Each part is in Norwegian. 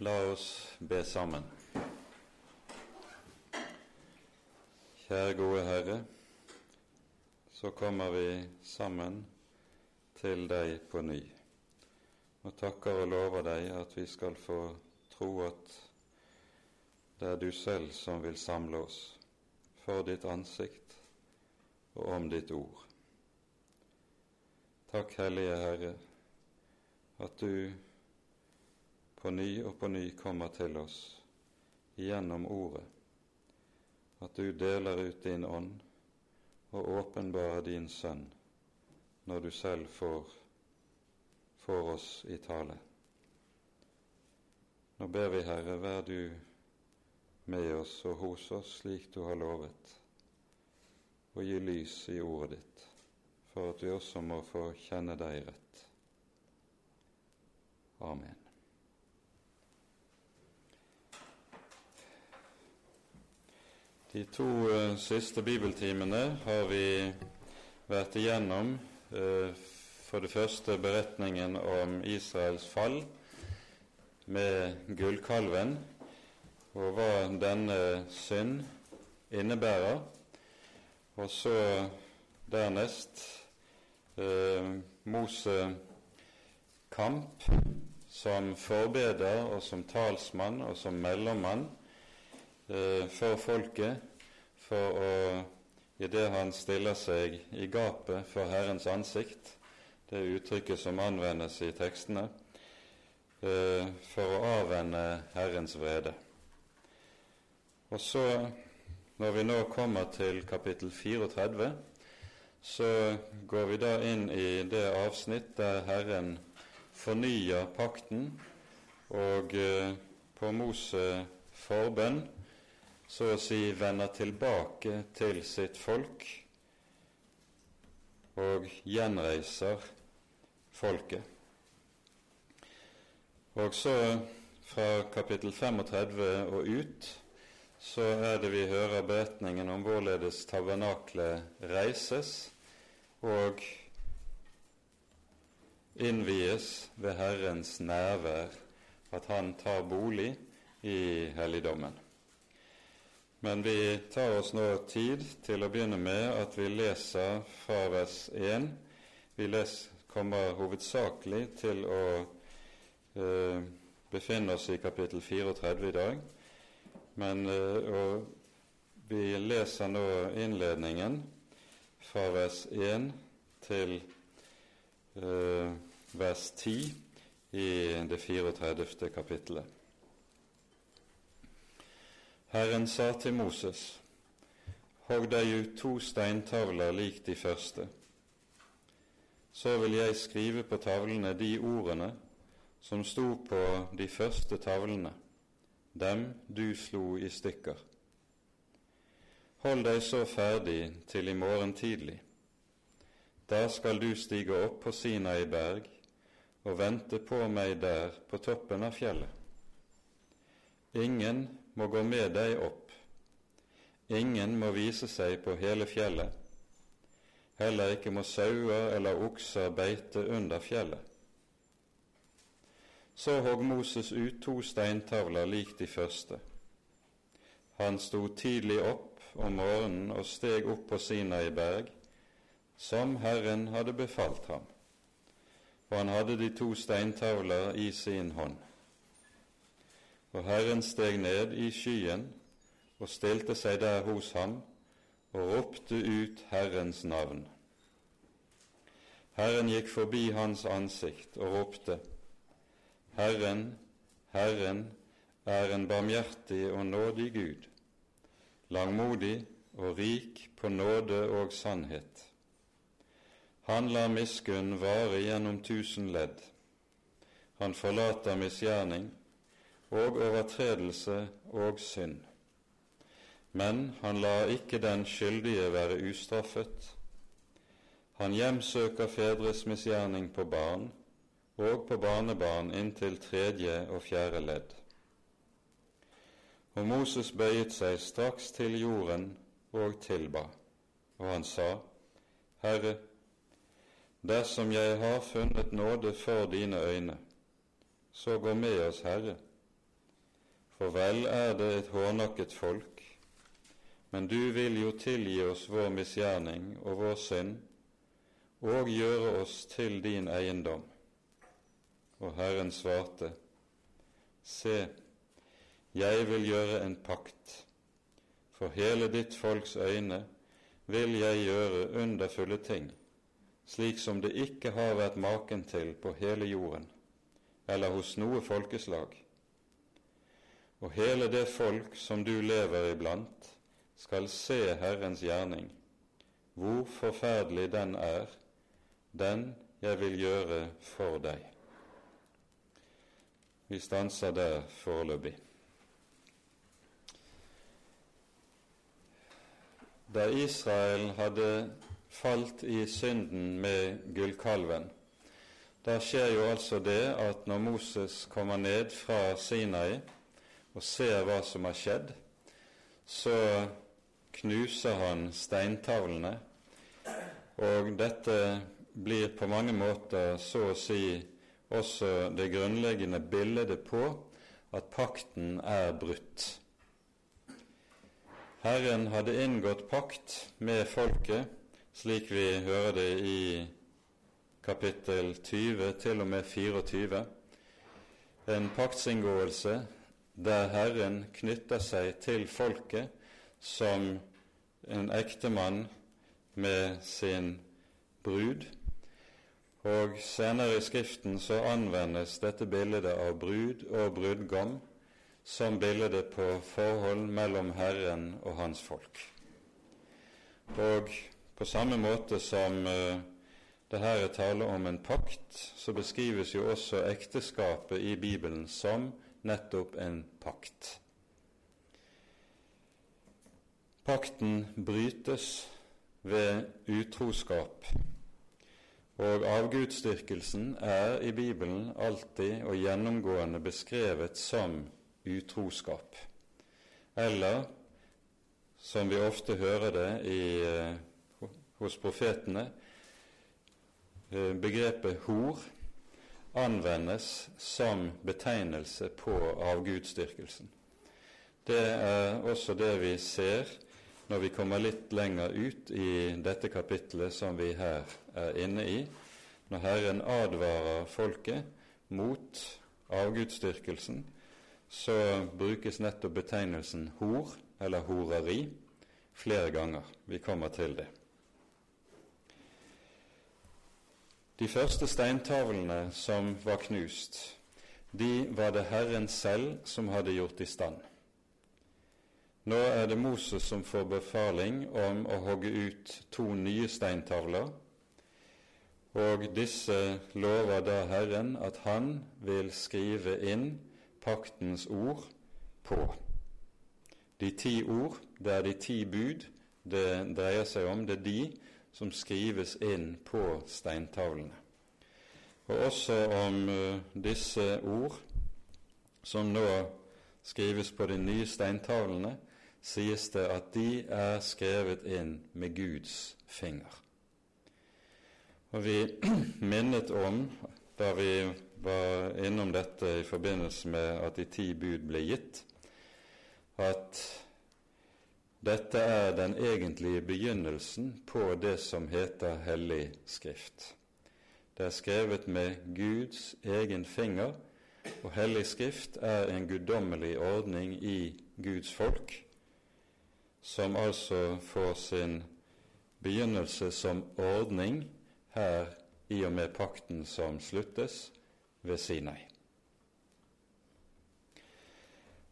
La oss be sammen. Kjære gode Herre, så kommer vi sammen til deg på ny og takker og lover deg at vi skal få tro at det er du selv som vil samle oss for ditt ansikt og om ditt ord. Takk, Hellige Herre, at du på ny og på ny kommer til oss gjennom Ordet, at du deler ut din ånd og åpenbarer din Sønn når du selv får, får oss i tale. Nå ber vi, Herre, vær du med oss og hos oss slik du har lovet, og gi lys i ordet ditt, for at vi også må få kjenne deg rett. Amen. De to uh, siste bibeltimene har vi vært igjennom uh, for det første beretningen om Israels fall med gullkalven, og hva denne synd innebærer. Og så dernest uh, Mose kamp som forbeder og som talsmann og som mellommann Eh, for folket for å idet han stiller seg i gapet for Herrens ansikt, det uttrykket som anvendes i tekstene, eh, for å avvende Herrens vrede. Og så, når vi nå kommer til kapittel 34, så går vi da inn i det avsnitt der Herren fornyer pakten og eh, på Mose forbønn så å si vender tilbake til sitt folk og gjenreiser folket. Og så fra kapittel 35 og ut så er det vi hører beretningen om hvorledes tabernaklet reises og innvies ved Herrens nærvær, at Han tar bolig i helligdommen. Men vi tar oss nå tid til å begynne med at vi leser fra vers 1. Vi leser, kommer hovedsakelig til å eh, befinne oss i kapittel 34 i dag. Men eh, vi leser nå innledningen fra vers 1 til eh, vers 10 i det 34. kapittelet. Herren sa til Moses, Hogg deg ut to steintavler lik de første. Så vil jeg skrive på tavlene de ordene som sto på de første tavlene, dem du slo i stykker. Hold deg så ferdig til i morgen tidlig. Da skal du stige opp på Sinai berg og vente på meg der på toppen av fjellet. Ingen må gå med deg opp. Ingen må vise seg på hele fjellet. Heller ikke må sauer eller okser beite under fjellet. Så hogg Moses ut to steintavler lik de første. Han sto tidlig opp om morgenen og steg opp på Sinai berg, som Herren hadde befalt ham, og han hadde de to steintavler i sin hånd. Og Herren steg ned i skyen og stilte seg der hos ham og ropte ut Herrens navn. Herren gikk forbi hans ansikt og ropte, Herren, Herren er en barmhjertig og nådig Gud, langmodig og rik på nåde og sannhet. Han lar miskunn vare gjennom tusen ledd. Han forlater misgjerning og overtredelse og synd. Men han lar ikke den skyldige være ustraffet. Han hjemsøker fedres misgjerning på barn og på barnebarn inntil tredje og fjerde ledd. Og Moses bøyet seg straks til jorden og tilba, og han sa, Herre, dersom jeg har funnet nåde for dine øyne, så gå med oss, Herre, for vel er det et hårnakket folk, men du vil jo tilgi oss vår misgjerning og vår synd, og gjøre oss til din eiendom. Og Herren svarte, Se, jeg vil gjøre en pakt. For hele ditt folks øyne vil jeg gjøre underfulle ting, slik som det ikke har vært maken til på hele jorden, eller hos noe folkeslag. Og hele det folk som du lever iblant, skal se Herrens gjerning, hvor forferdelig den er, den jeg vil gjøre for deg. Vi stanser der foreløpig. Da Israel hadde falt i synden med gullkalven, da skjer jo altså det at når Moses kommer ned fra Sinai og ser hva som har skjedd, så knuser han steintavlene, og dette blir på mange måter så å si også det grunnleggende bildet på at pakten er brutt. Herren hadde inngått pakt med folket, slik vi hører det i kapittel 20 til og med 24, en paktsinngåelse der Herren knytter seg til folket som en ektemann med sin brud, og senere i Skriften så anvendes dette bildet av brud og brudgom som bildet på forhold mellom Herren og hans folk. Og på samme måte som uh, det her er tale om en pakt, så beskrives jo også ekteskapet i Bibelen som nettopp en pakt. Pakten brytes ved utroskap og avgudsdyrkelsen er i Bibelen alltid og gjennomgående beskrevet som utroskap, eller som vi ofte hører det i, eh, hos profetene, eh, begrepet hor anvendes som betegnelse på avgudsdyrkelsen. Det er også det vi ser når vi kommer litt lenger ut i dette kapitlet som vi her er inne i, når Herren advarer folket mot avgudsdyrkelsen, så brukes nettopp betegnelsen hor eller horeri flere ganger. Vi kommer til det. De første steintavlene som var knust, de var det Herren selv som hadde gjort i stand. Nå er det Moses som får befaling om å hogge ut to nye steintavler, og disse lover da Herren at han vil skrive inn paktens ord på. De ti ord, det er de ti bud det dreier seg om, det er de som skrives inn på steintavlene. Og også om uh, disse ord, som nå skrives på de nye steintavlene, sies det at de er skrevet inn med Guds finger. Og Vi minnet om, da vi var innom dette i forbindelse med at de ti bud ble gitt, at dette er den egentlige begynnelsen på det som heter Hellig Skrift. Det er skrevet med Guds egen finger, og Hellig Skrift er en guddommelig ordning i Guds folk, som altså får sin begynnelse som ordning her i og med pakten som sluttes ved Sinai.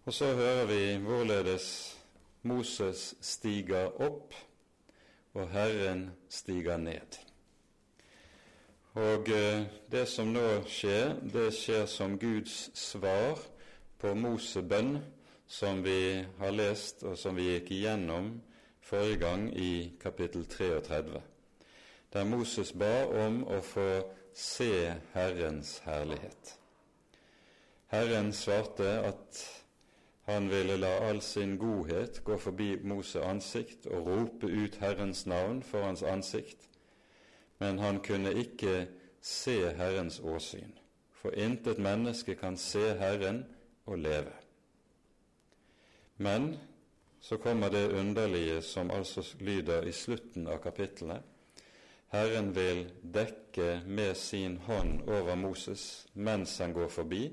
Og så hører vi hvorledes Moses stiger opp, og Herren stiger ned. Og eh, det som nå skjer, det skjer som Guds svar på Mosebønn, som vi har lest, og som vi gikk igjennom forrige gang i kapittel 33, der Moses ba om å få se Herrens herlighet. Herren svarte at han ville la all sin godhet gå forbi Moses ansikt og rope ut Herrens navn for hans ansikt, men han kunne ikke se Herrens åsyn, for intet menneske kan se Herren og leve. Men så kommer det underlige som altså lyder i slutten av kapittelet. Herren vil dekke med sin hånd over Moses mens han går forbi,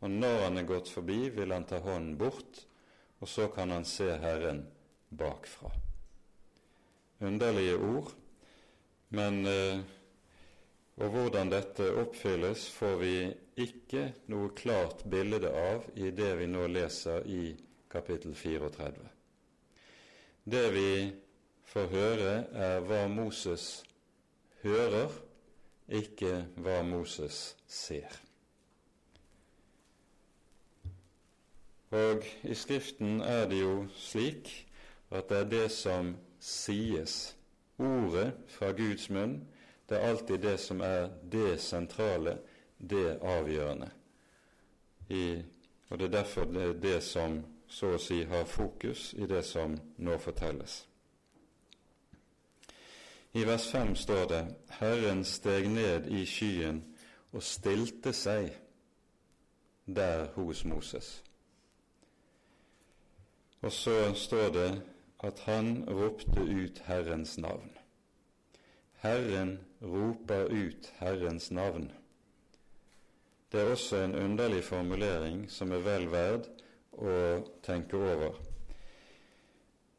og når han er gått forbi, vil han ta hånden bort, og så kan han se Herren bakfra. Underlige ord, men eh, og hvordan dette oppfylles, får vi ikke noe klart bilde av i det vi nå leser i kapittel 34. Det vi får høre, er hva Moses hører, ikke hva Moses ser. Og i Skriften er det jo slik at det er det som sies, ordet fra Guds munn, det er alltid det som er det sentrale, det avgjørende. I, og det er derfor det er det som så å si har fokus i det som nå fortelles. I vers 5 står det Herren steg ned i skyen og stilte seg der hos Moses. Og så står det at han ropte ut Herrens navn. Herren roper ut Herrens navn. Det er også en underlig formulering som er vel verd å tenke over.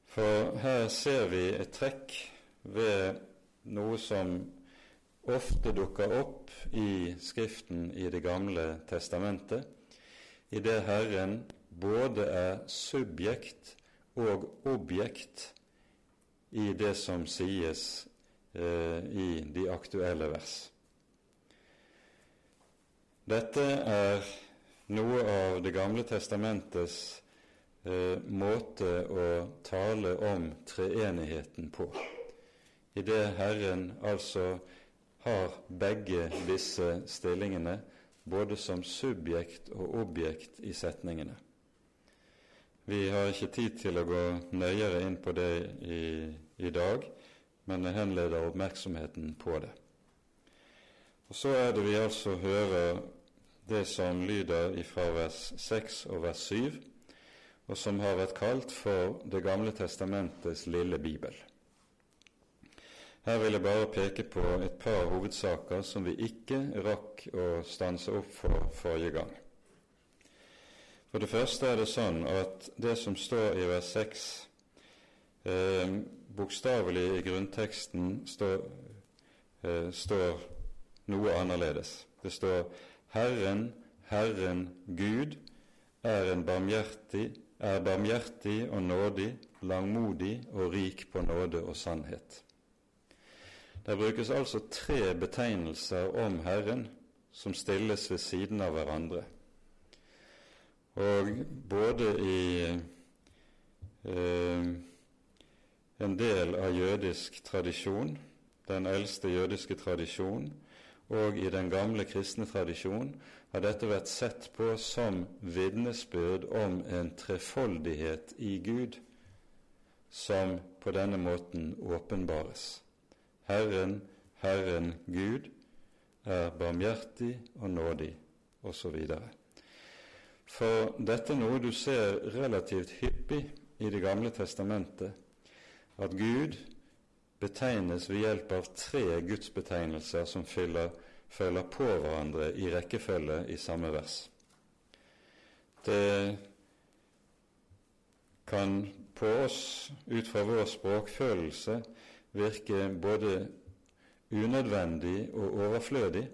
For her ser vi et trekk ved noe som ofte dukker opp i Skriften i Det gamle testamentet, i det Herren både er subjekt og objekt i det som sies eh, i de aktuelle vers. Dette er noe av Det gamle testamentets eh, måte å tale om treenigheten på, i det Herren altså har begge disse stillingene både som subjekt og objekt i setningene. Vi har ikke tid til å gå nøyere inn på det i, i dag, men jeg henleder oppmerksomheten på det. Og Så er det vi altså hører det som lyder fra vers 6 og vers 7, og som har vært kalt for Det gamle testamentets lille bibel. Her vil jeg bare peke på et par hovedsaker som vi ikke rakk å stanse opp for forrige gang. For det første er det sånn at det som står i vers 6, eh, bokstavelig i grunnteksten står, eh, står noe annerledes. Det står 'Herren, Herren Gud er en barmhjertig, er barmhjertig og nådig, langmodig og rik på nåde og sannhet'. Det brukes altså tre betegnelser om Herren som stilles ved siden av hverandre. Og både i eh, en del av jødisk tradisjon, den eldste jødiske tradisjon, og i den gamle kristne tradisjon har dette vært sett på som vitnesbyrd om en trefoldighet i Gud, som på denne måten åpenbares. Herren, Herren Gud, er barmhjertig og nådig, osv. For dette er noe du ser relativt hyppig i Det gamle testamentet, at Gud betegnes ved hjelp av tre gudsbetegnelser som fyller, følger på hverandre i rekkefølge i samme vers. Det kan på oss, ut fra vår språkfølelse, virke både unødvendig og overflødig,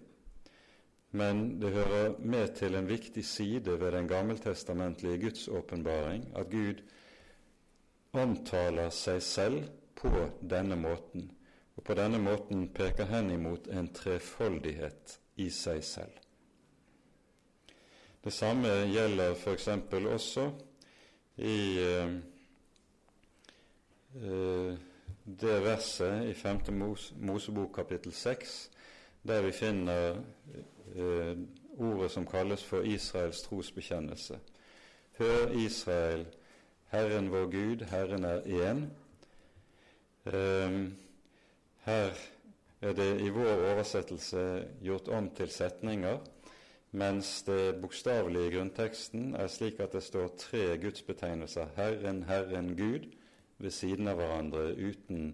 men det hører med til en viktig side ved den gammeltestamentlige Guds åpenbaring at Gud omtaler seg selv på denne måten, og på denne måten peker hen imot en trefoldighet i seg selv. Det samme gjelder f.eks. også i eh, eh, det verset i 5. Mosebok kapittel 6 der vi finner eh, ordet som kalles for Israels trosbekjennelse. Hør, Israel, Herren vår Gud, Herren er én. Eh, her er det i vår oversettelse gjort om til setninger, mens det bokstavelige i grunnteksten er slik at det står tre gudsbetegnelser, Herren, Herren, Gud, ved siden av hverandre uten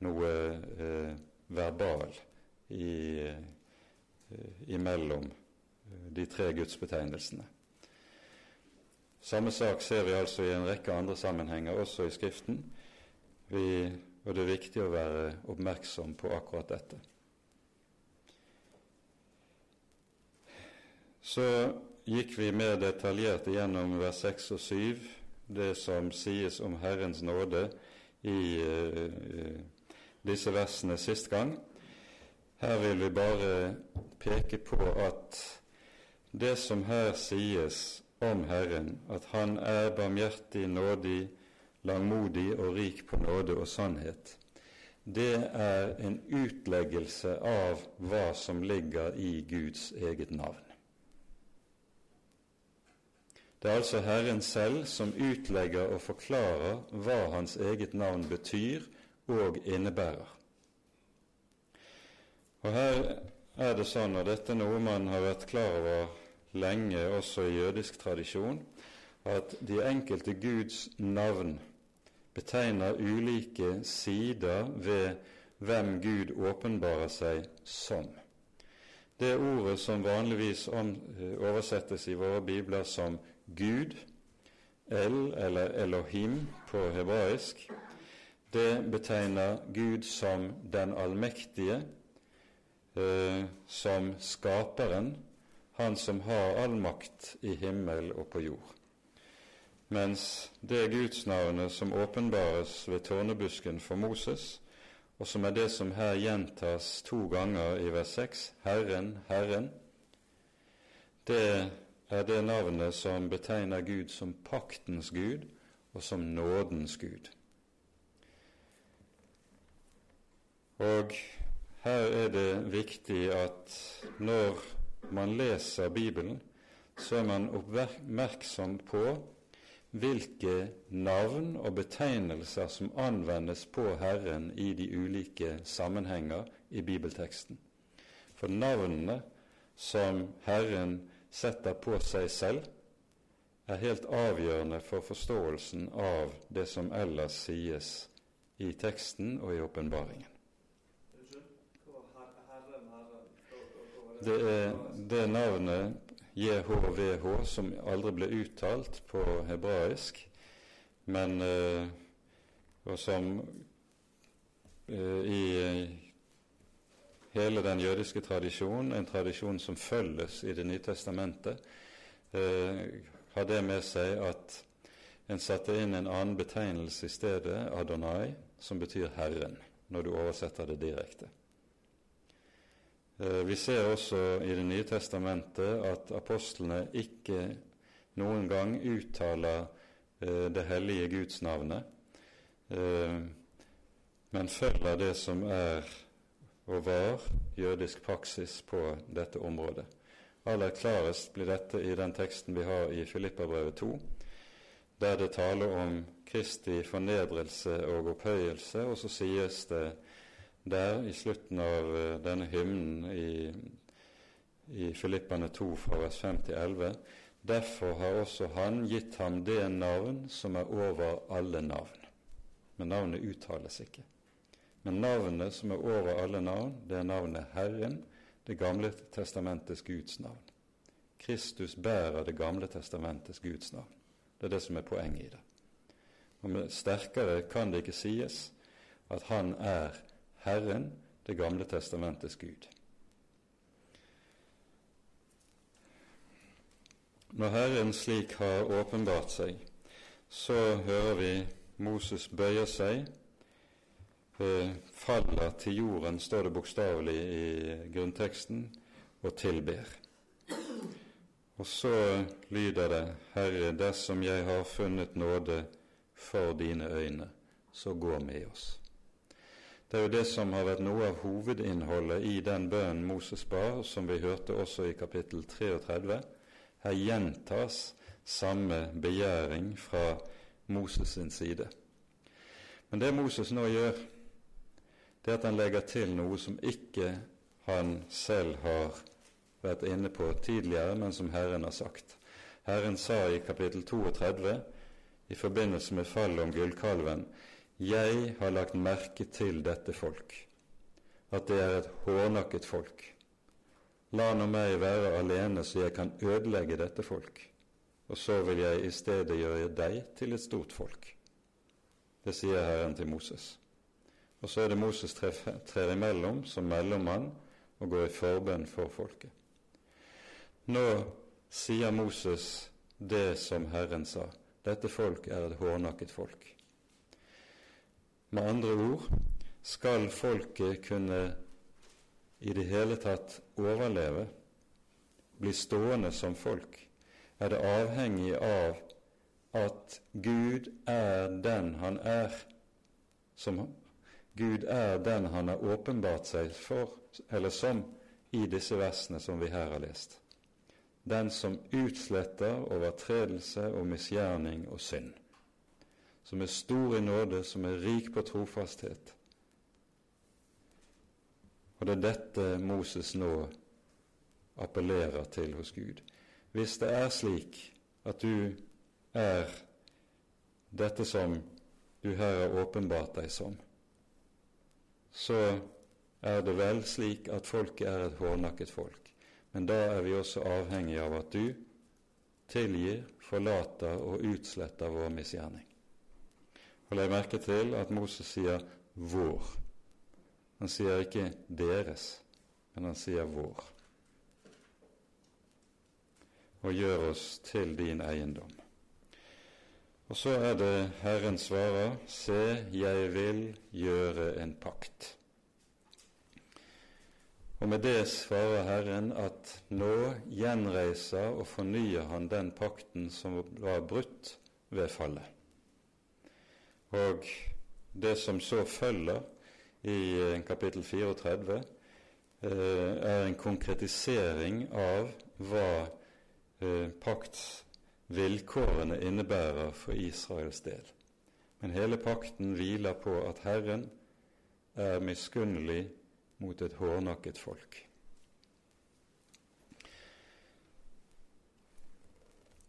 noe eh, verbal i, eh, imellom eh, de tre gudsbetegnelsene. Samme sak ser vi altså i en rekke andre sammenhenger, også i Skriften, vi, og det er viktig å være oppmerksom på akkurat dette. Så gikk vi mer detaljert igjennom vers 6 og 7, det som sies om Herrens nåde i uh, disse versene sist gang. Her vil vi bare peke på at det som her sies om Herren, at Han er barmhjertig, nådig, langmodig og rik på nåde og sannhet, det er en utleggelse av hva som ligger i Guds eget navn. Det er altså Herren selv som utlegger og forklarer hva Hans eget navn betyr og innebærer. Og Her er det sånn, og dette er noe man har vært klar over lenge også i jødisk tradisjon, at de enkelte Guds navn betegner ulike sider ved hvem Gud åpenbarer seg som. Det ordet som vanligvis oversettes i våre bibler som Gud, El eller Elohim på hebraisk, det betegner Gud som den allmektige, eh, som skaperen, han som har all makt i himmel og på jord. Mens det gudsnavnet som åpenbares ved tårnebusken for Moses, og som er det som her gjentas to ganger i vers 6, Herren, Herren, det er det navnet som betegner Gud som paktens Gud og som nådens Gud. Og her er det viktig at når man leser Bibelen, så er man oppmerksom på hvilke navn og betegnelser som anvendes på Herren i de ulike sammenhenger i bibelteksten. For navnene som Herren setter på seg selv, er helt avgjørende for forståelsen av det som ellers sies i teksten og i åpenbaringen. Det er det navnet JHVH som aldri ble uttalt på hebraisk, men uh, og som uh, i hele den jødiske tradisjonen, en tradisjon som følges i Det nye testamentet, uh, har det med seg at en satte inn en annen betegnelse i stedet, Adonai, som betyr Herren, når du oversetter det direkte. Eh, vi ser også i Det nye testamentet at apostlene ikke noen gang uttaler eh, det hellige Guds navnet, eh, men følger det som er og var jødisk praksis på dette området. Aller klarest blir dette i den teksten vi har i Filippabrevet 2, der det taler om Kristi fornedrelse og opphøyelse, og så sies det der i slutten av eh, denne hymnen i, i Filippane 2 fra vers 5 til 11. Derfor har også Han gitt ham det navn som er over alle navn. Men navnet uttales ikke. Men navnet som er over alle navn, det er navnet Herren, Det gamle testamentets Guds navn. Kristus bærer Det gamle testamentets Guds navn. Det er det som er poenget i det. Og med Sterkere kan det ikke sies at han er Herren, Det gamle testamentets Gud. Når Herren slik har åpenbart seg, så hører vi Moses bøyer seg, eh, faller til jorden, står det bokstavelig i grunnteksten, og tilber. Og så lyder det, Herre, dersom jeg har funnet nåde for dine øyne, så gå med oss. Det er jo det som har vært noe av hovedinnholdet i den bønnen Moses ba, som vi hørte også i kapittel 33. Her gjentas samme begjæring fra Moses sin side. Men det Moses nå gjør, det er at han legger til noe som ikke han selv har vært inne på tidligere, men som Herren har sagt. Herren sa i kapittel 32 i forbindelse med fallet om gullkalven Jeg har lagt merke til dette folk, at det er et hårnakket folk. La nå meg være alene, så jeg kan ødelegge dette folk, og så vil jeg i stedet gjøre deg til et stort folk. Det sier Herren til Moses. Og så er det Moses trer imellom som mellommann og går i forbønn for folket. Nå sier Moses det som Herren sa. Dette folk er et hårnakket folk. Med andre ord skal folket kunne i det hele tatt overleve, bli stående som folk, er det avhengig av at Gud er den han er, som Gud er den han har åpenbart seg for, eller som, i disse versene som vi her har lest. Den som utsletter overtredelse og misgjerning og synd, som er stor i nåde, som er rik på trofasthet. Og det er dette Moses nå appellerer til hos Gud. Hvis det er slik at du er dette som du her har åpenbart deg som, så er det vel slik at folket er et hårnakket folk. Men da er vi også avhengig av at du tilgir, forlater og utsletter vår misgjerning. Og Legg merke til at Moses sier 'vår'. Han sier ikke 'deres', men han sier 'vår'. Og gjør oss til din eiendom. Og så er det Herren svarer, 'Se, jeg vil gjøre en pakt'. Og med det svarer Herren at nå gjenreiser og fornyer Han den pakten som var brutt ved fallet. Og det som så følger i eh, kapittel 34, eh, er en konkretisering av hva eh, paktsvilkårene innebærer for Israels del. Men hele pakten hviler på at Herren er miskunnelig mot et hårnakket folk.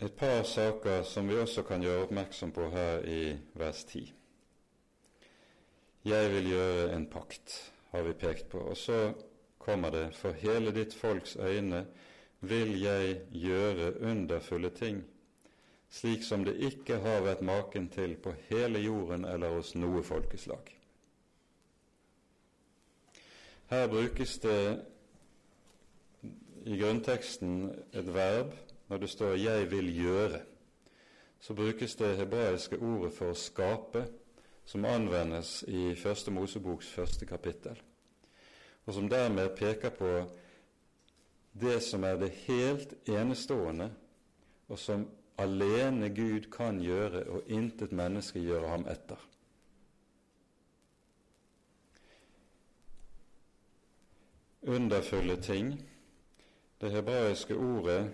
Et par saker som vi også kan gjøre oppmerksom på her i vers 10. Jeg vil gjøre en pakt, har vi pekt på. Og så kommer det, for hele ditt folks øyne vil jeg gjøre underfulle ting, slik som det ikke har vært maken til på hele jorden eller hos noe folkeslag. Her brukes det i grunnteksten et verb når det står 'jeg vil gjøre'. Så brukes det hebraiske ordet for 'å skape', som anvendes i Første Moseboks første kapittel, og som dermed peker på det som er det helt enestående, og som alene Gud kan gjøre, og intet menneske gjøre ham etter. underfulle ting. Det hebraiske ordet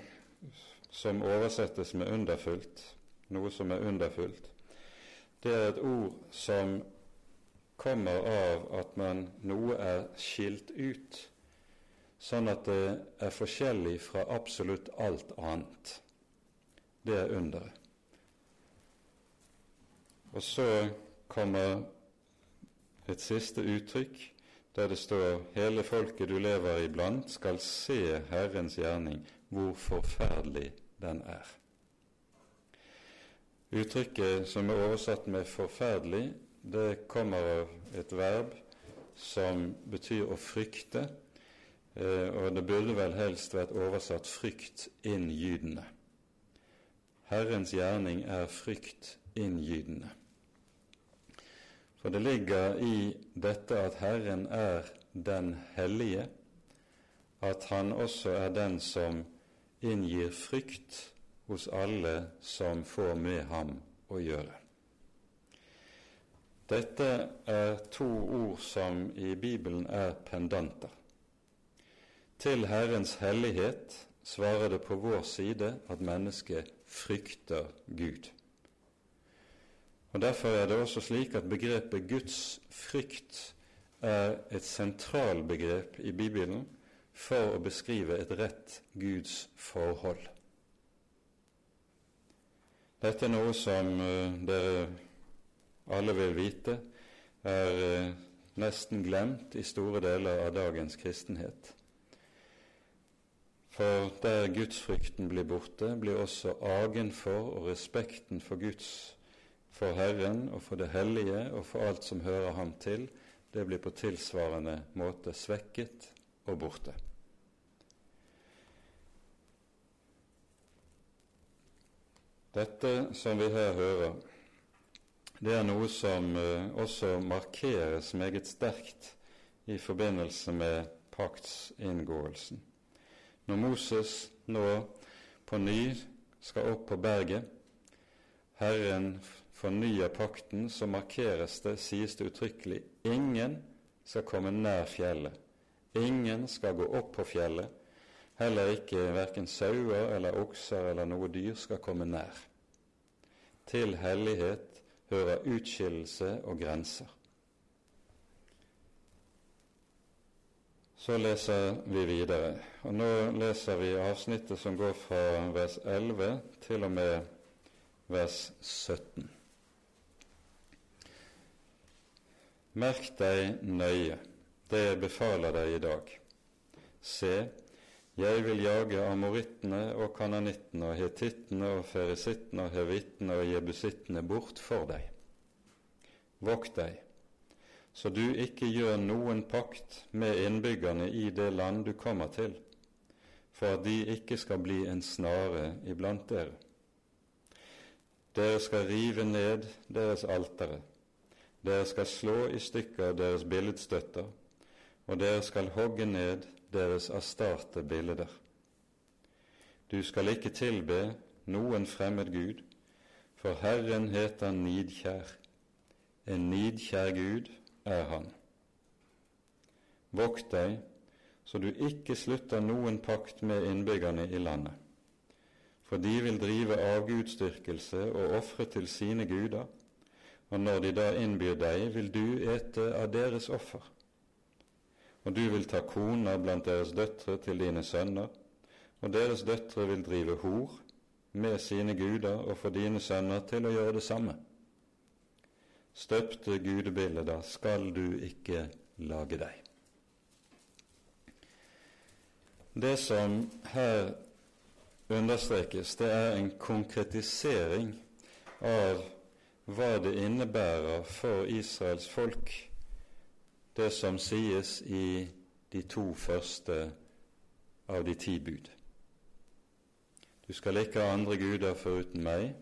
som oversettes med 'underfullt', noe som er underfullt, det er et ord som kommer av at man noe er skilt ut, sånn at det er forskjellig fra absolutt alt annet. Det er underet. Og så kommer et siste uttrykk der det står 'Hele folket du lever iblant, skal se Herrens gjerning, hvor forferdelig den er'. Uttrykket som er oversatt med 'forferdelig', det kommer av et verb som betyr å frykte, eh, og det burde vel helst vært oversatt 'frykt inngytende'. Herrens gjerning er frykt inngytende. For det ligger i dette at Herren er den hellige, at Han også er den som inngir frykt hos alle som får med ham å gjøre. Dette er to ord som i Bibelen er pendanter. Til Herrens hellighet svarer det på vår side at mennesket frykter Gud. Og Derfor er det også slik at begrepet Guds frykt er et sentralbegrep i Bibelen for å beskrive et rett Guds forhold. Dette er noe som uh, dere alle vil vite er uh, nesten glemt i store deler av dagens kristenhet. For der gudsfrykten blir borte, blir også agen for og respekten for Guds, for Herren og for det hellige og for alt som hører ham til, det blir på tilsvarende måte svekket og borte. Dette som vi her hører, det er noe som uh, også markeres meget sterkt i forbindelse med paktsinngåelsen. Når Moses nå på ny skal opp på berget, Herren fornyer pakten, så markeres det, sies det uttrykkelig, ingen skal komme nær fjellet. Ingen skal gå opp på fjellet. Heller ikke verken sauer eller okser eller noe dyr skal komme nær. Til hellighet hører utskillelse og grenser. Så leser vi videre, og nå leser vi avsnittet som går fra vers 11 til og med vers 17. Merk deg nøye det jeg befaler deg i dag. Se, jeg vil jage amorittene og kananittene og hetittene og ferisittene og hevittene og jebusittene bort for deg. Vokt deg, så du ikke gjør noen pakt med innbyggerne i det land du kommer til, for at de ikke skal bli en snare iblant dere. Dere skal rive ned deres altere, dere skal slå i stykker deres billedstøtter, og dere skal hogge ned deres astarte bilder. Du skal ikke tilbe noen fremmed gud, for Herren heter nidkjær. En nidkjær Gud er Han. Vokt deg så du ikke slutter noen pakt med innbyggerne i landet, for de vil drive avgudsdyrkelse og ofre til sine guder, og når de da innbyr deg, vil du ete av deres offer og du vil ta koner blant deres døtre til dine sønner, og deres døtre vil drive hor med sine guder og få dine sønner til å gjøre det samme. Støpte gudebilder skal du ikke lage deg. Det som her understrekes, det er en konkretisering av hva det innebærer for Israels folk det som sies i de to første av de ti bud. Du skal ikke ha andre guder foruten meg,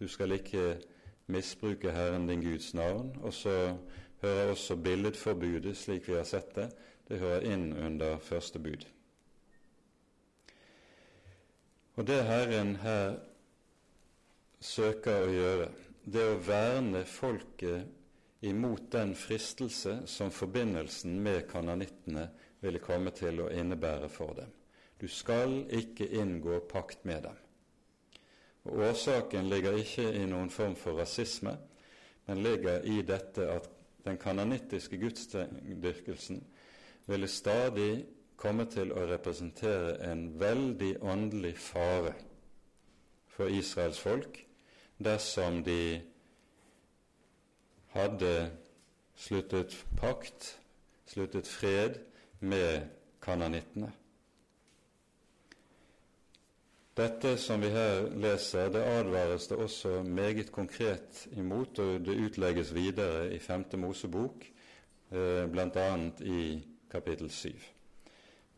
du skal ikke misbruke Herren din Guds navn. Og så hører også billedforbudet, slik vi har sett det, det hører inn under første bud. Og det Herren her søker å gjøre, det å verne folket imot den fristelse som forbindelsen med kananittene ville komme til å innebære for dem. Du skal ikke inngå pakt med dem. Og Årsaken ligger ikke i noen form for rasisme, men ligger i dette at den kananittiske gudsdyrkelsen ville stadig komme til å representere en veldig åndelig fare for Israels folk dersom de hadde sluttet pakt, sluttet fred med kananittene. Dette som vi her leser, det advares det også meget konkret imot, og det utlegges videre i Femte Mosebok, eh, bl.a. i kapittel 7.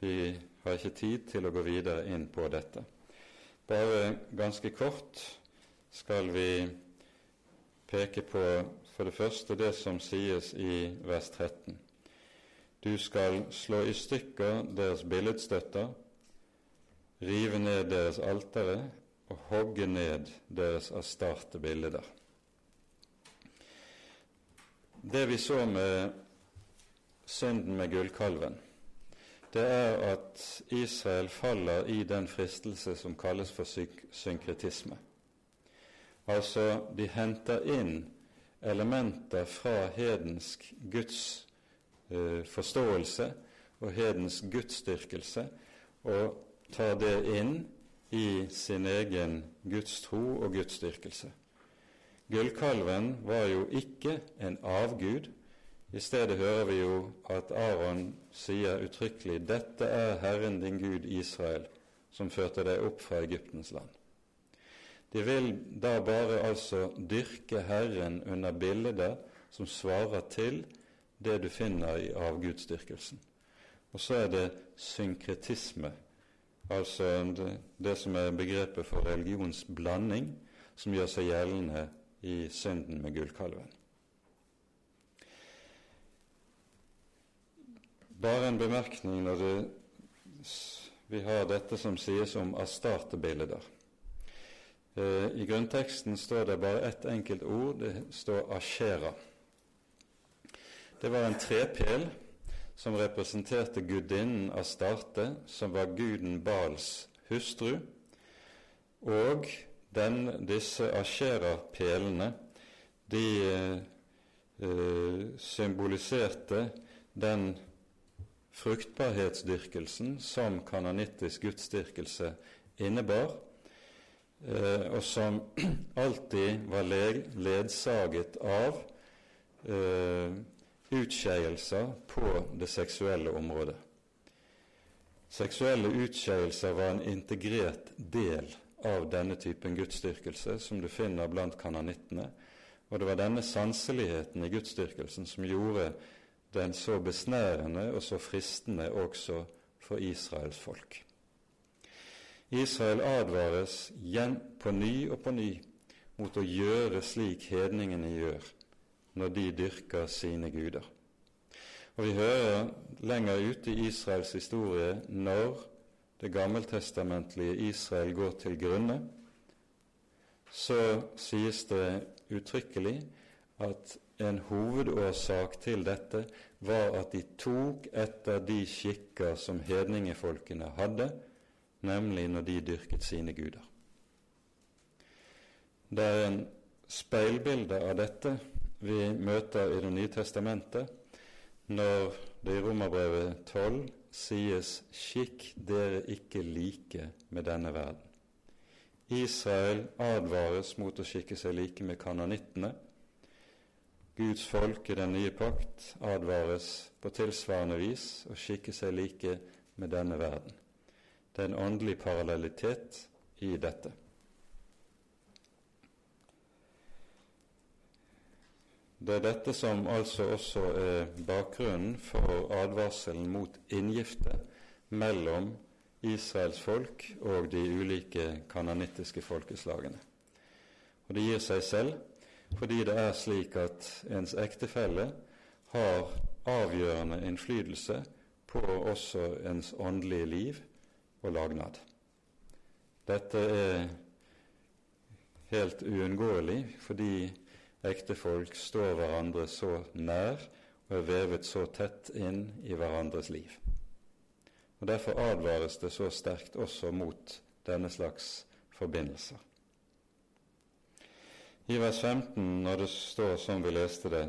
Vi har ikke tid til å gå videre inn på dette. Bare ganske kort skal vi peke på for det første det som sies i vers 13. Du skal slå i stykker deres billedstøtter, rive ned deres altere og hogge ned deres astarte bilder. Det vi så med synden med gullkalven, det er at Israel faller i den fristelse som kalles for synkretisme. Altså, de henter inn elementer fra hedensk Guds eh, forståelse og hedensk gudsdyrkelse og tar det inn i sin egen gudstro og gudsdyrkelse. Gullkalven var jo ikke en avgud. I stedet hører vi jo at Aron sier uttrykkelig 'Dette er Herren din Gud Israel, som førte deg opp fra Egyptens land'. De vil da bare altså dyrke Herren under bilder som svarer til det du finner i avgudsdyrkelsen. Og så er det synkretisme, altså det, som er begrepet for religionsblanding, som gjør seg gjeldende i synden med gullkalven. Bare en bemerkning når det, vi har dette som sies om astartebilder. Eh, I grunnteksten står det bare ett enkelt ord. Det står ashera. Det var en trepel som representerte gudinnen Astarte, som var guden Bals hustru, og den, disse Ashera-pelene de eh, symboliserte den fruktbarhetsdyrkelsen som kanonittisk gudsdyrkelse innebar, eh, og som alltid var ledsaget av eh, utskeielser på det seksuelle området. Seksuelle utskeielser var en integrert del av denne typen gudsdyrkelse som du finner blant kananittene, og det var denne sanseligheten i gudsdyrkelsen som gjorde den så besnærende og så fristende også for Israels folk. Israel advares igjen på ny og på ny mot å gjøre slik hedningene gjør, når de dyrker sine guder. Og Vi hører lenger ute i Israels historie når det gammeltestamentlige Israel går til grunne, så sies det uttrykkelig at en hovedårsak til dette var at de tok etter de skikker som hedningefolkene hadde, nemlig når de dyrket sine guder. Det er en speilbilde av dette vi møter i Det nye testamentet når det i Romerbrevet 12 sies 'skikk dere ikke like med denne verden'. Israel advares mot å skikke seg like med kanonittene. Guds folk i den nye pakt advares på tilsvarende vis å skikke seg like med denne verden. Det er en åndelig parallellitet i dette. Det er dette som altså også er bakgrunnen for advarselen mot inngifte mellom Israels folk og de ulike kanonittiske folkeslagene. Og Det gir seg selv fordi det er slik at ens ektefelle har avgjørende innflytelse på også ens åndelige liv og lagnad. Dette er helt uunngåelig fordi ektefolk står hverandre så nær og er vevet så tett inn i hverandres liv. Og Derfor advares det så sterkt også mot denne slags forbindelser. I vers 15, når det står som vi leste det,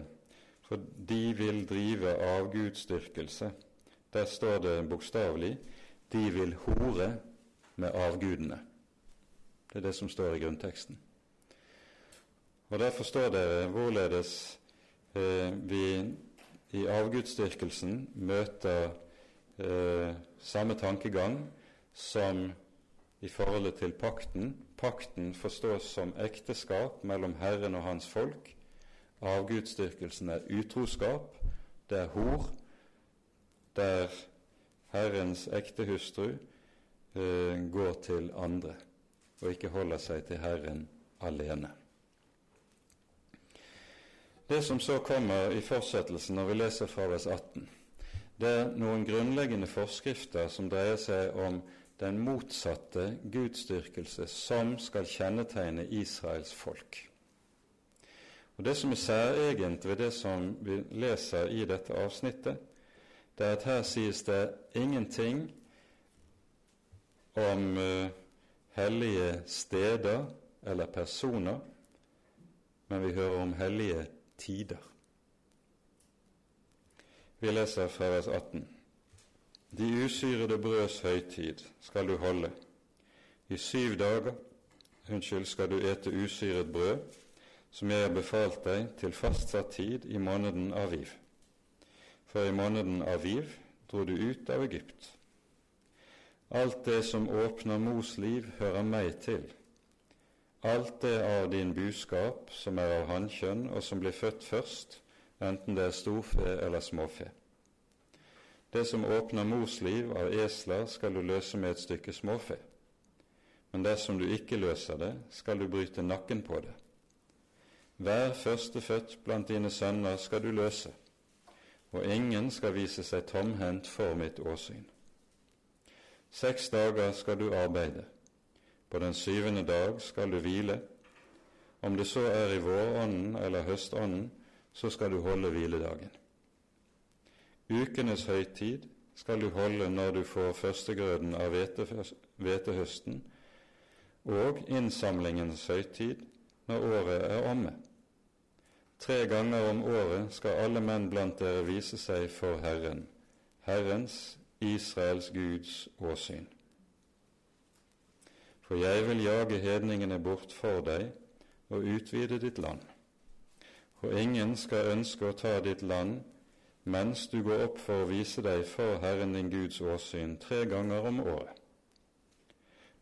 for de vil drive avgudsdyrkelse, der står det bokstavelig de vil hore med avgudene. Det er det som står i grunnteksten. Og Der forstår dere hvorledes eh, vi i avgudsdyrkelsen møter eh, samme tankegang som i forholdet til pakten. Pakten forstås som ekteskap mellom Herren og hans folk. Avgudsdyrkelsen er utroskap, det er hor, der Herrens ektehustru eh, går til andre og ikke holder seg til Herren alene. Det som så kommer i fortsettelsen når vi leser fra vers 18, det er noen grunnleggende forskrifter som dreier seg om den motsatte gudsdyrkelse som skal kjennetegne Israels folk. Og Det som er særegent ved det som vi leser i dette avsnittet, det er at her sies det ingenting om uh, hellige steder eller personer, men vi hører om hellige tider. Vi leser fra vers 18. De usyrede brøds høytid skal du holde. I syv dager unnskyld, skal du ete usyret brød, som jeg har befalt deg til fastsatt tid i måneden Aviv. For i måneden Aviv dro du ut av Egypt. Alt det som åpner mors liv, hører meg til. Alt det av din buskap som er av hannkjønn, og som blir født først, enten det er storfe eller småfe. Det som åpner mors liv av esler, skal du løse med et stykke småfe. Men dersom du ikke løser det, skal du bryte nakken på det. Hver førstefødt blant dine sønner skal du løse, og ingen skal vise seg tomhendt for mitt åsyn. Seks dager skal du arbeide, på den syvende dag skal du hvile. Om det så er i vårånden eller høstånden, så skal du holde hviledagen. Ukenes høytid skal du holde når du får førstegrøden av hvetehøsten, og innsamlingens høytid når året er omme. Tre ganger om året skal alle menn blant dere vise seg for Herren, Herrens, Israels Guds åsyn. For jeg vil jage hedningene bort for deg og utvide ditt land. Og ingen skal ønske å ta ditt land mens du går opp for å vise deg for Herren din Guds åsyn tre ganger om året.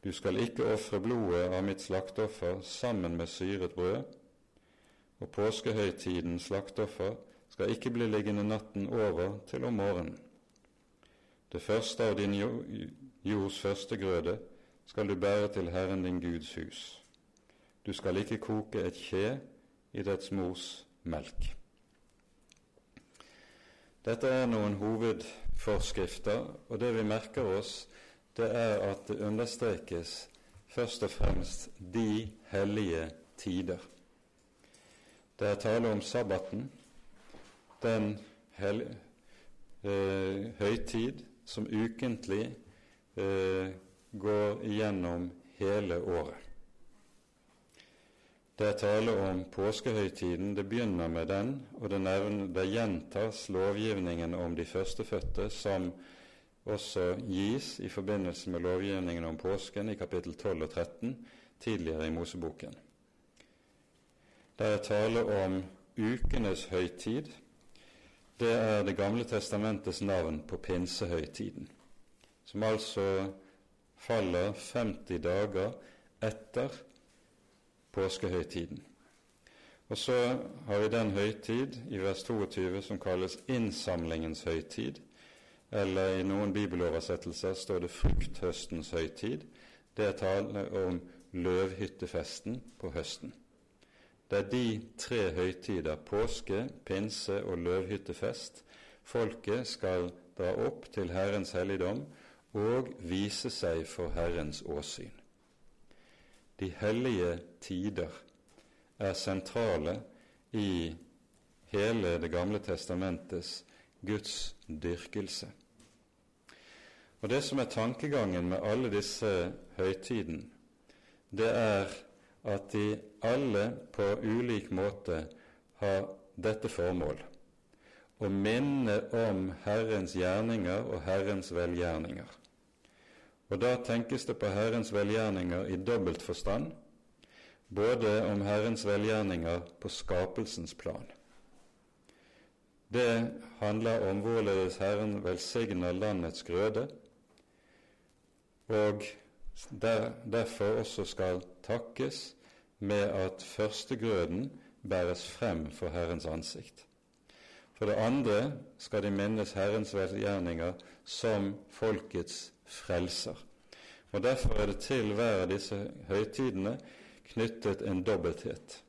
Du skal ikke ofre blodet av mitt slakteoffer sammen med syret brød, og påskehøytidens slakteoffer skal ikke bli liggende natten over til om morgenen. Det første av din jords førstegrøde skal du bære til Herren din Guds hus. Du skal ikke koke et kje i dets mors melk. Dette er noen hovedforskrifter, og det vi merker oss, det er at det understrekes først og fremst de hellige tider. Det er tale om sabbaten, den hel, eh, høytid som ukentlig eh, går igjennom hele året. Det er tale om påskehøytiden. Det begynner med den, og det, nevner, det gjentas lovgivningen om de førstefødte, som også gis i forbindelse med lovgivningen om påsken i kapittel 12 og 13 tidligere i Moseboken. Det er tale om ukenes høytid. Det er Det gamle testamentets navn på pinsehøytiden, som altså faller 50 dager etter påskehøytiden. Og så har vi den høytid i vers 22 som kalles innsamlingens høytid, eller i noen bibeloversettelser står det frukthøstens høytid. Det er tale om løvhyttefesten på høsten. Det er de tre høytider, påske, pinse og løvhyttefest, folket skal dra opp til Herrens helligdom og vise seg for Herrens åsyn. De hellige tider er sentrale i hele Det gamle testamentets Guds dyrkelse. Og Det som er tankegangen med alle disse høytidene, det er at de alle på ulik måte har dette formål å minne om Herrens gjerninger og Herrens velgjerninger. Og da tenkes det på Herrens velgjerninger i dobbelt forstand, både om Herrens velgjerninger på skapelsens plan det handler om hvorledes Herren velsigner landets grøde, og der, derfor også skal takkes med at førstegrøden bæres frem for Herrens ansikt. For det andre skal de minnes Herrens velgjerninger som folkets frelser. Og Derfor er det til hver av disse høytidene knyttet en dobbelthet.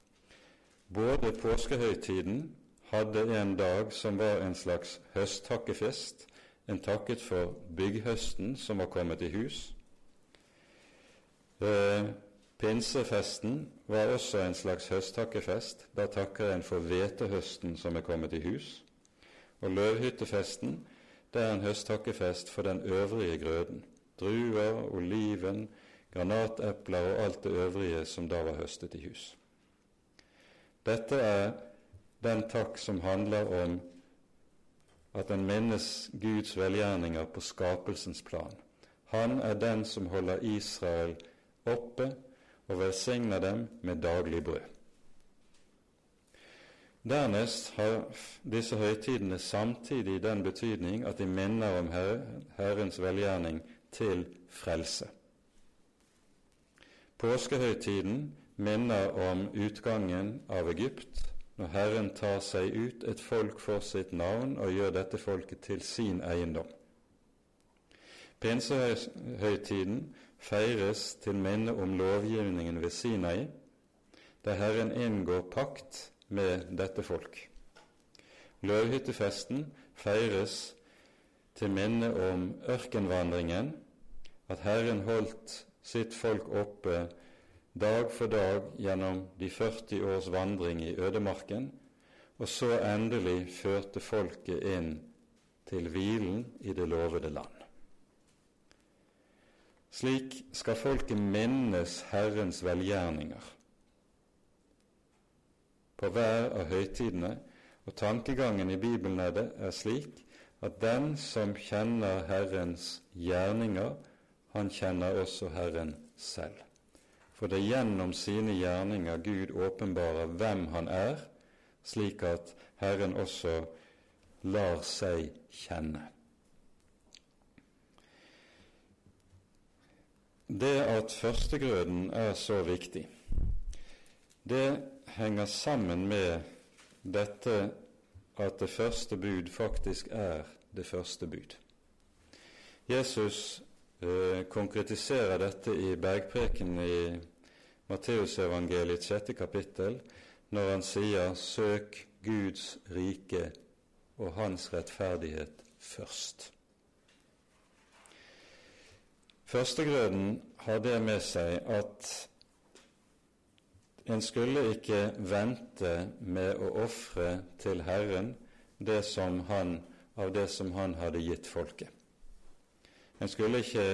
Både påskehøytiden hadde en dag som var en slags høsttakkefest, en takket for bygghøsten som var kommet i hus. Eh, pinsefesten var også en slags høsttakkefest. Da takker en for hvetehøsten som er kommet i hus. Og løvhyttefesten det er en høsttakkefest for den øvrige grøden. Druer, oliven, granatepler og alt det øvrige som da var høstet i hus. Dette er den takk som handler om at en minnes Guds velgjerninger på skapelsens plan. Han er den som holder Israel oppe og velsigner dem med daglig brød. Dernest har disse høytidene samtidig den betydning at de minner om Herrens velgjerning til frelse. Påskehøytiden minner om utgangen av Egypt, når Herren tar seg ut et folk for sitt navn og gjør dette folket til sin eiendom. Pinsehøytiden feires til minne om lovgivningen ved Sinai, der Herren inngår pakt med dette folk. Løvhyttefesten feires til minne om ørkenvandringen, at Herren holdt sitt folk oppe dag for dag gjennom de 40 års vandring i ødemarken, og så endelig førte folket inn til hvilen i det lovede land. Slik skal folket minnes Herrens velgjerninger på hver av høytidene, og tankegangen i Bibelen er, det, er slik at den som kjenner Herrens gjerninger, han kjenner også Herren selv. For det er gjennom sine gjerninger Gud åpenbarer hvem han er, slik at Herren også lar seg kjenne. Det at førstegrøden er så viktig, det henger sammen med dette at det første bud faktisk er det første bud. Jesus eh, konkretiserer dette i bergpreken i Matteusevangeliets sjette kapittel når han sier 'søk Guds rike og Hans rettferdighet først'. Førstegrøden har det med seg at en skulle ikke vente med å ofre til Herren det som han, av det som han hadde gitt folket. En skulle ikke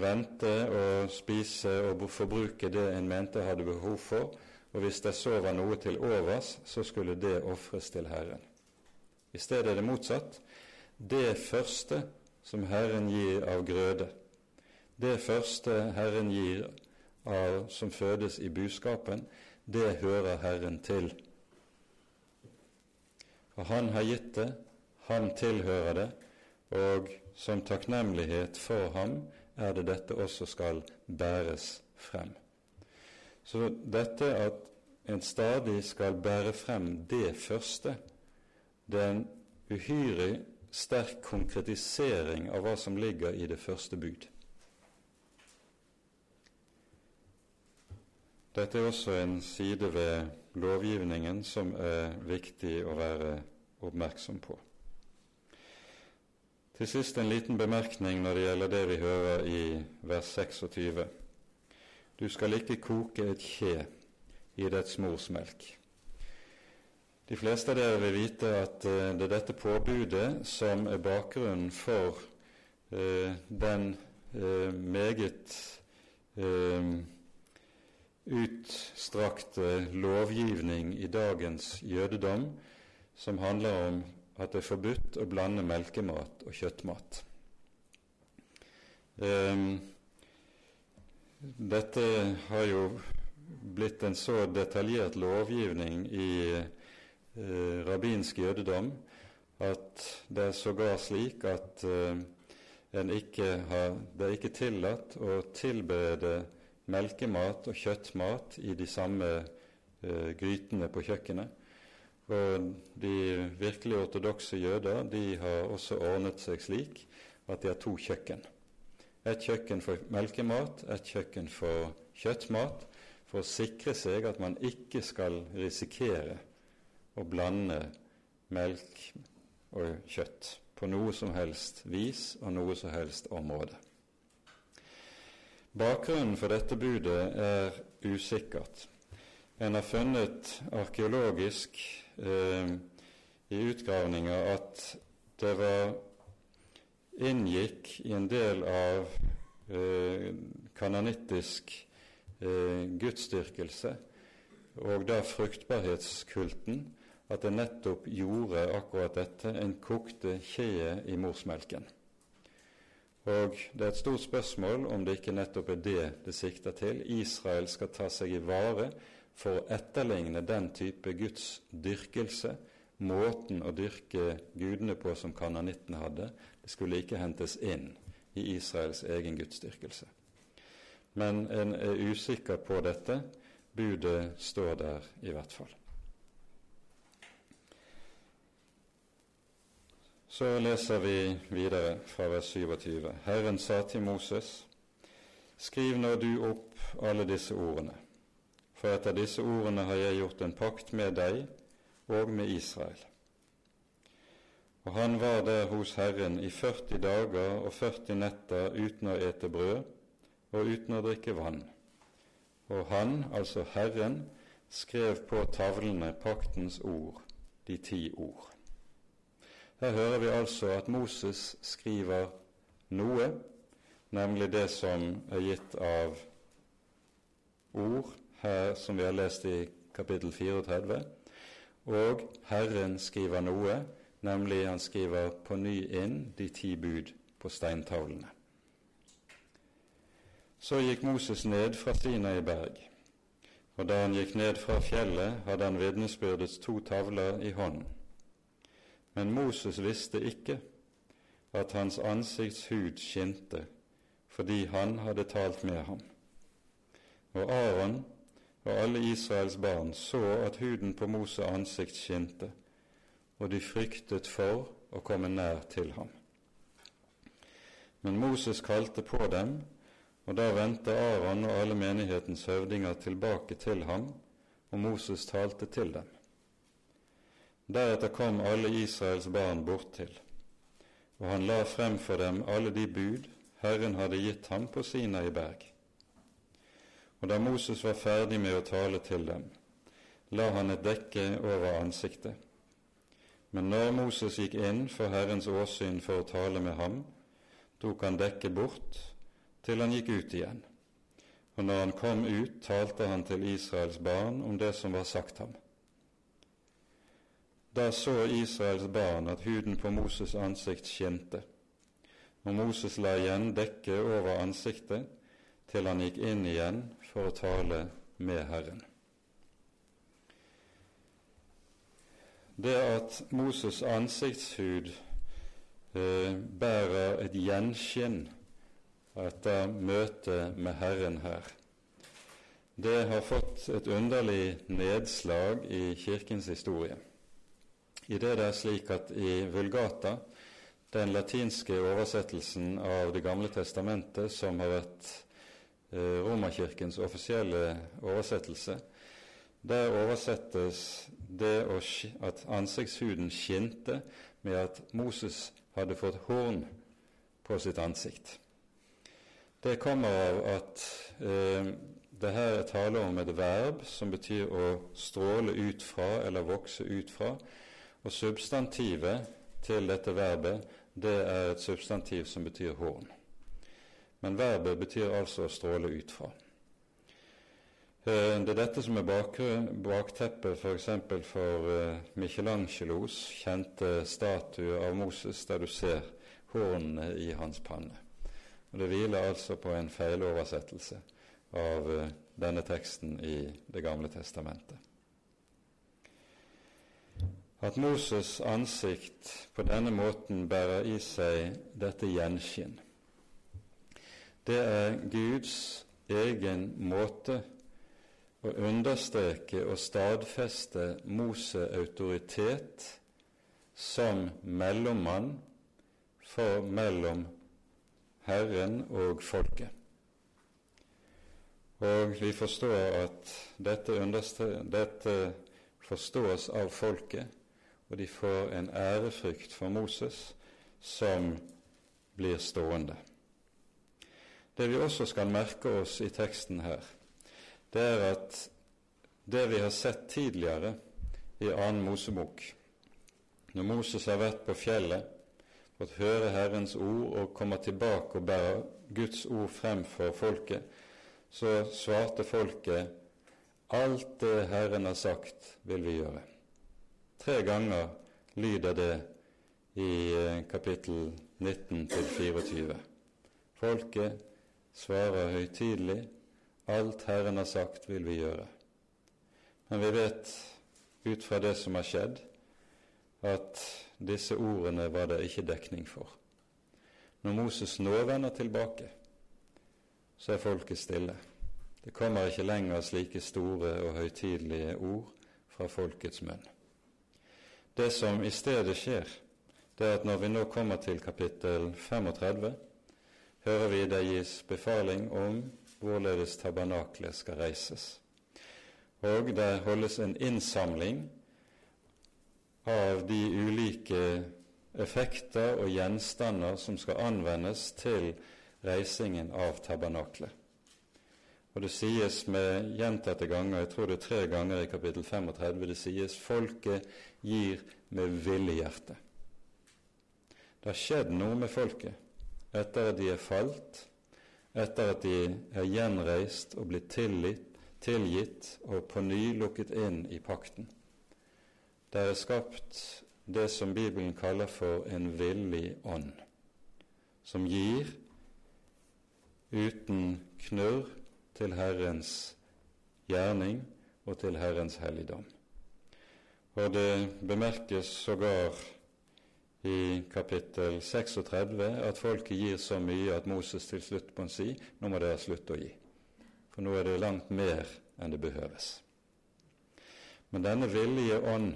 vente og spise og forbruke det en mente hadde behov for, og hvis det så var noe til overs, så skulle det ofres til Herren. I stedet er det motsatt. Det første som Herren gir av grøde, det første Herren gir av, som fødes i buskapen, det hører Herren til. For Han har gitt det, Han tilhører det, og som takknemlighet for ham er det dette også skal bæres frem. Så dette at en stadig skal bære frem det første, det er en uhyre sterk konkretisering av hva som ligger i det første bud. Dette er også en side ved lovgivningen som er viktig å være oppmerksom på. Til sist en liten bemerkning når det gjelder det vi hører i vers 26. Du skal ikke koke et kje i dets mors melk. De fleste av dere vil vite at eh, det er dette påbudet som er bakgrunnen for uh, den uh, meget uh, utstrakte lovgivning i dagens jødedom som handler om at det er forbudt å blande melkemat og kjøttmat. Um, dette har jo blitt en så detaljert lovgivning i uh, rabbinsk jødedom at det er sågar slik at uh, ikke har, det er ikke tillatt å tilberede melkemat og kjøttmat i de samme eh, grytene på kjøkkenet. Og de virkelig ortodokse jøder de har også ordnet seg slik at de har to kjøkken. Et kjøkken for melkemat, et kjøkken for kjøttmat, for å sikre seg at man ikke skal risikere å blande melk og kjøtt på noe som helst vis og noe som helst område. Bakgrunnen for dette budet er usikkert. En har funnet arkeologisk eh, i utgravninger at det var inngikk i en del av eh, kanonittisk eh, gudsdyrkelse, og da fruktbarhetskulten, at det nettopp gjorde akkurat dette, en kokte kjeet i morsmelken. Og det er et stort spørsmål om det ikke nettopp er det det sikter til. Israel skal ta seg i vare for å etterligne den type Guds dyrkelse, måten å dyrke gudene på som kananitten hadde. Det skulle ikke hentes inn i Israels egen gudsdyrkelse. Men en er usikker på dette. Budet står der i hvert fall. Så leser vi videre fra vers 27. Herren sa til Moses, skriv nå du opp alle disse ordene, for etter disse ordene har jeg gjort en pakt med deg og med Israel. Og han var der hos Herren i 40 dager og 40 netter uten å ete brød og uten å drikke vann. Og han, altså Herren, skrev på tavlene paktens ord, de ti ord. Her hører vi altså at Moses skriver noe, nemlig det som er gitt av ord her som vi har lest i kapittel 34, og Herren skriver noe, nemlig han skriver på ny inn de ti bud på steintavlene. Så gikk Moses ned fra Sinai berg, og da han gikk ned fra fjellet, hadde han vitnesbyrdets to tavler i hånden. Men Moses visste ikke at hans ansikts hud skinte, fordi han hadde talt med ham. Og Aron og alle Israels barn så at huden på Moses ansikt skinte, og de fryktet for å komme nær til ham. Men Moses kalte på dem, og da vendte Aron og alle menighetens høvdinger tilbake til ham, og Moses talte til dem. Deretter kom alle Israels barn bort til, og han la frem for dem alle de bud Herren hadde gitt ham på Sinai berg. Og da Moses var ferdig med å tale til dem, la han et dekke over ansiktet. Men når Moses gikk inn for Herrens åsyn for å tale med ham, tok han dekket bort til han gikk ut igjen. Og når han kom ut, talte han til Israels barn om det som var sagt ham. Da så Israels barn at huden på Moses' ansikt skinte, og Moses la igjen dekket over ansiktet til han gikk inn igjen for å tale med Herren. Det at Moses' ansiktshud eh, bærer et gjenskinn etter møtet med Herren her, det har fått et underlig nedslag i Kirkens historie i det det er slik at i Vulgata, den latinske oversettelsen av Det gamle testamentet, som har vært eh, Romerkirkens offisielle oversettelse, der oversettes det at ansiktshuden skinte med at Moses hadde fått horn på sitt ansikt. Det kommer av at eh, det her er tale om et verb som betyr å stråle ut fra eller vokse ut fra, og substantivet til dette verbet, det er et substantiv som betyr horn. Men verbet betyr altså å stråle ut fra. Eh, det er dette som er bakteppet f.eks. for, for eh, Michelangelos kjente statue av Moses, der du ser hornene i hans panne. Og Det hviler altså på en feiloversettelse av eh, denne teksten i Det gamle testamentet at Moses' ansikt på denne måten bærer i seg dette gjenskinn. Det er Guds egen måte å understreke og stadfeste Moses' autoritet som mellommann for mellom Herren og folket. Og vi forstår at dette, dette forstås av folket og de får en ærefrykt for Moses som blir stående. Det vi også skal merke oss i teksten her, det er at det vi har sett tidligere i annen Mosebok, når Moses har vært på fjellet, fått høre Herrens ord og kommer tilbake og bærer Guds ord frem for folket, så svarte folket alt det Herren har sagt, vil vi gjøre Tre ganger lyder det i eh, kapittel 19 til 24. Folket svarer høytidelig alt Herren har sagt, vil vi gjøre. Men vi vet ut fra det som har skjedd, at disse ordene var det ikke dekning for. Når Moses nå vender tilbake, så er folket stille. Det kommer ikke lenger slike store og høytidelige ord fra folkets munn. Det som i stedet skjer, det er at når vi nå kommer til kapittel 35, hører vi det gis befaling om hvorledes tabernaklet skal reises. Og det holdes en innsamling av de ulike effekter og gjenstander som skal anvendes til reisingen av tabernaklet. Og det sies med gjentatte ganger, jeg tror det er tre ganger i kapittel 35, det sies folket gir med villig hjerte. Det har skjedd noe med folket etter at de er falt, etter at de er gjenreist og blitt tilgitt, tilgitt og på ny lukket inn i pakten. Det er skapt det som Bibelen kaller for en villig ånd, som gir uten knurr til Herrens gjerning og til Herrens helligdom. Og det bemerkes sågar i kapittel 36 at folket gir så mye at Moses til slutt må si nå må dere slutte å gi, for nå er det langt mer enn det behøves. Men denne villige ånd,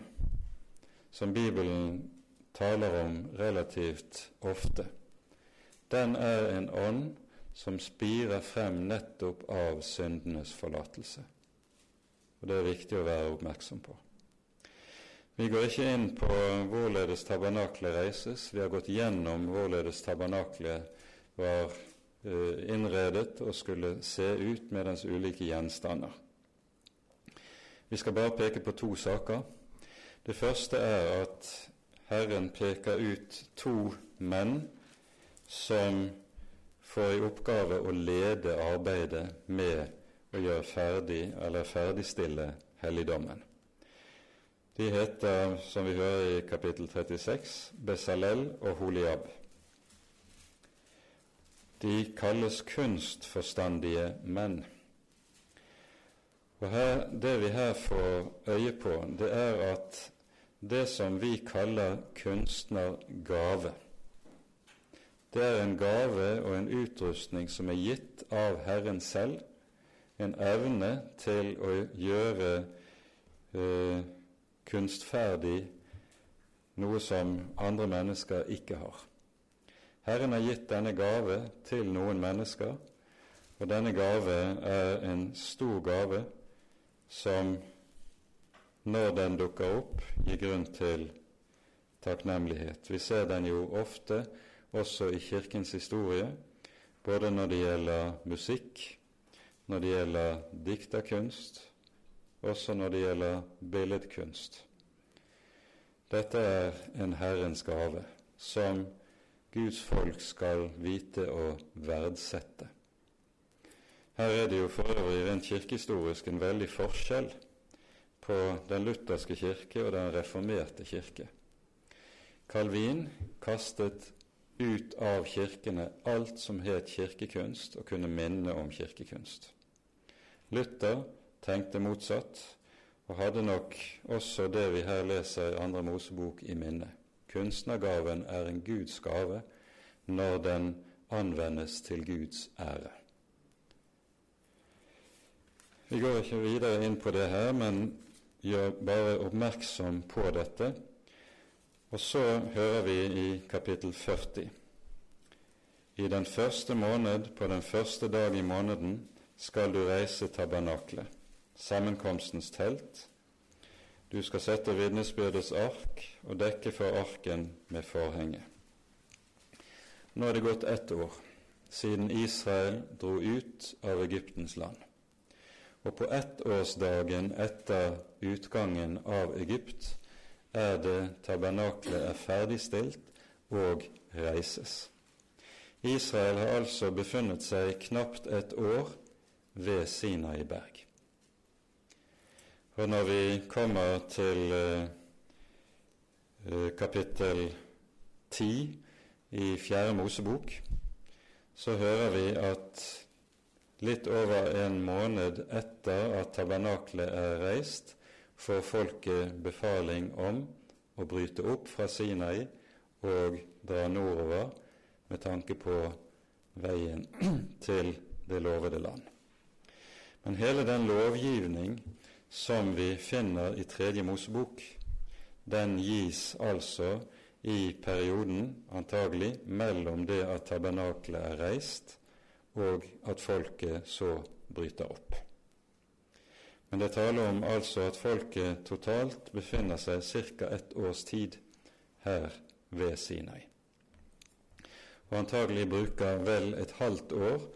som Bibelen taler om relativt ofte, den er en ånd som spirer frem nettopp av syndenes forlatelse. Og Det er viktig å være oppmerksom på. Vi går ikke inn på hvorledes tabernaklet reises. Vi har gått gjennom hvorledes tabernaklet var eh, innredet og skulle se ut med dens ulike gjenstander. Vi skal bare peke på to saker. Det første er at Herren peker ut to menn som får i oppgave å lede arbeidet med å gjøre ferdig eller ferdigstille helligdommen. De heter, som vi hører i kapittel 36, Besalel og Holiab. De kalles kunstforstandige menn. Og her, Det vi her får øye på, det er at det som vi kaller kunstnergave, det er en gave og en utrustning som er gitt av Herren selv, en evne til å gjøre eh, kunstferdig noe som andre mennesker ikke har. Herren har gitt denne gave til noen mennesker, og denne gave er en stor gave som, når den dukker opp, gir grunn til takknemlighet. Vi ser den jo ofte også i Kirkens historie, både når det gjelder musikk, når det gjelder dikterkunst, også når det gjelder billedkunst. Dette er en Herrens gave som Guds folk skal vite å verdsette. Her er det jo for øvrig rent kirkehistorisk en veldig forskjell på den lutherske kirke og den reformerte kirke. Calvin kastet ut av kirkene alt som het kirkekunst, og kunne minne om kirkekunst. Luther tenkte motsatt, og hadde nok også det vi her leser i Andre Mosebok, i minne. Kunstnergaven er en Guds gave når den anvendes til Guds ære. Vi går ikke videre inn på det her, men gjør bare oppmerksom på dette og så hører vi i kapittel 40. I den første måned, på den første dag i måneden, skal du reise tabernaklet, sammenkomstens telt. Du skal sette vitnesbyrdets ark og dekke for arken med forhenget. Nå er det gått ett år siden Israel dro ut av Egyptens land. Og på ettårsdagen etter utgangen av Egypt er det tabernaklet er ferdigstilt og reises. Israel har altså befunnet seg knapt et år ved Sinai berg. Og når vi kommer til eh, eh, kapittel 10 i Fjerde Mosebok, så hører vi at litt over en måned etter at tabernaklet er reist, får folket befaling om å bryte opp fra Sinai og dra nordover med tanke på veien til det lovede land. Men hele den lovgivning som vi finner i Tredje Mosebok, den gis altså i perioden, antagelig, mellom det at tabernaklet er reist, og at folket så bryter opp. Men det taler om altså at folket totalt befinner seg ca. ett års tid her ved Sinai. Og antagelig bruker vel et halvt år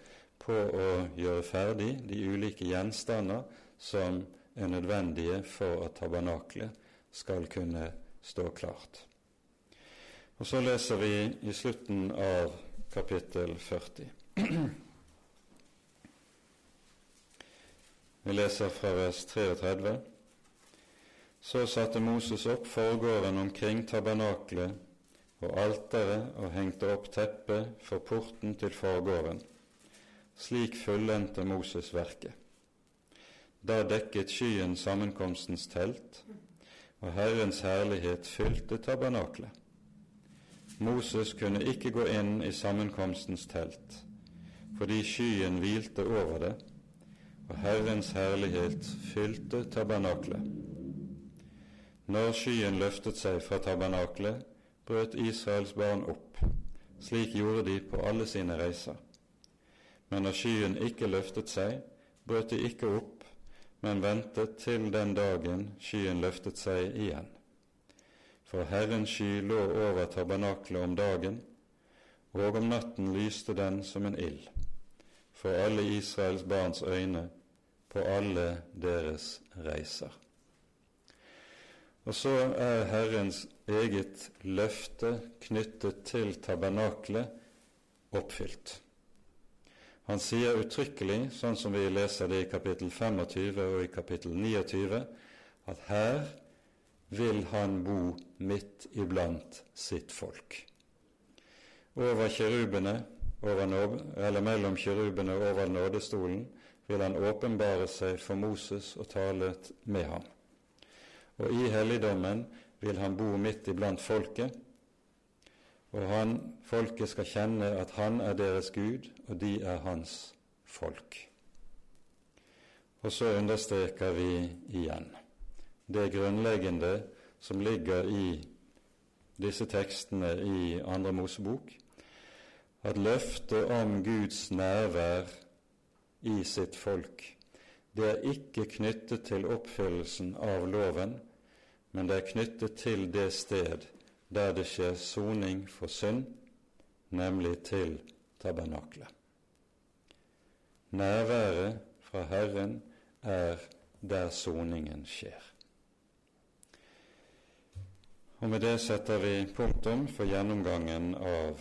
på å gjøre ferdig de ulike gjenstander som er nødvendige for at tabernaklet skal kunne stå klart. Og så leser vi i slutten av kapittel 40. Vi leser fra vers 33. Så satte Moses opp forgården omkring tabernaklet og alteret og hengte opp teppet for porten til forgården. Slik fullendte Moses verket. Da dekket skyen sammenkomstens telt, og Herrens herlighet fylte tabernaklet. Moses kunne ikke gå inn i sammenkomstens telt, fordi skyen hvilte over det, og Herrens herlighet fylte tabernaklet. Når skyen løftet seg fra tabernaklet, brøt Israels barn opp. Slik gjorde de på alle sine reiser. Men når skyen ikke løftet seg, brøt de ikke opp, men ventet til den dagen skyen løftet seg igjen. For Herrens sky lå over tabernaklet om dagen, og om natten lyste den som en ild for alle Israels barns øyne på alle deres reiser. Og så er Herrens eget løfte knyttet til tabernaklet oppfylt. Han sier uttrykkelig, sånn som vi leser det i kapittel 25 og i kapittel 29, at her vil han bo midt iblant sitt folk. Over kjerubene over, mellom kjerubene over nådestolen vil han åpenbare seg for Moses og tale med ham. Og i helligdommen vil han bo midt iblant folket, og han, folket skal kjenne at han er deres Gud, og de er hans folk. Og så understreker vi igjen det grunnleggende som ligger i disse tekstene i Andre Mosebok, at løftet om Guds nærvær i sitt folk, det er ikke knyttet til oppfyllelsen av loven, men det er knyttet til det sted der det skjer soning for synd, nemlig til tabernaklet. Nærværet fra Herren er der soningen skjer. Og Med det setter vi punktum for gjennomgangen av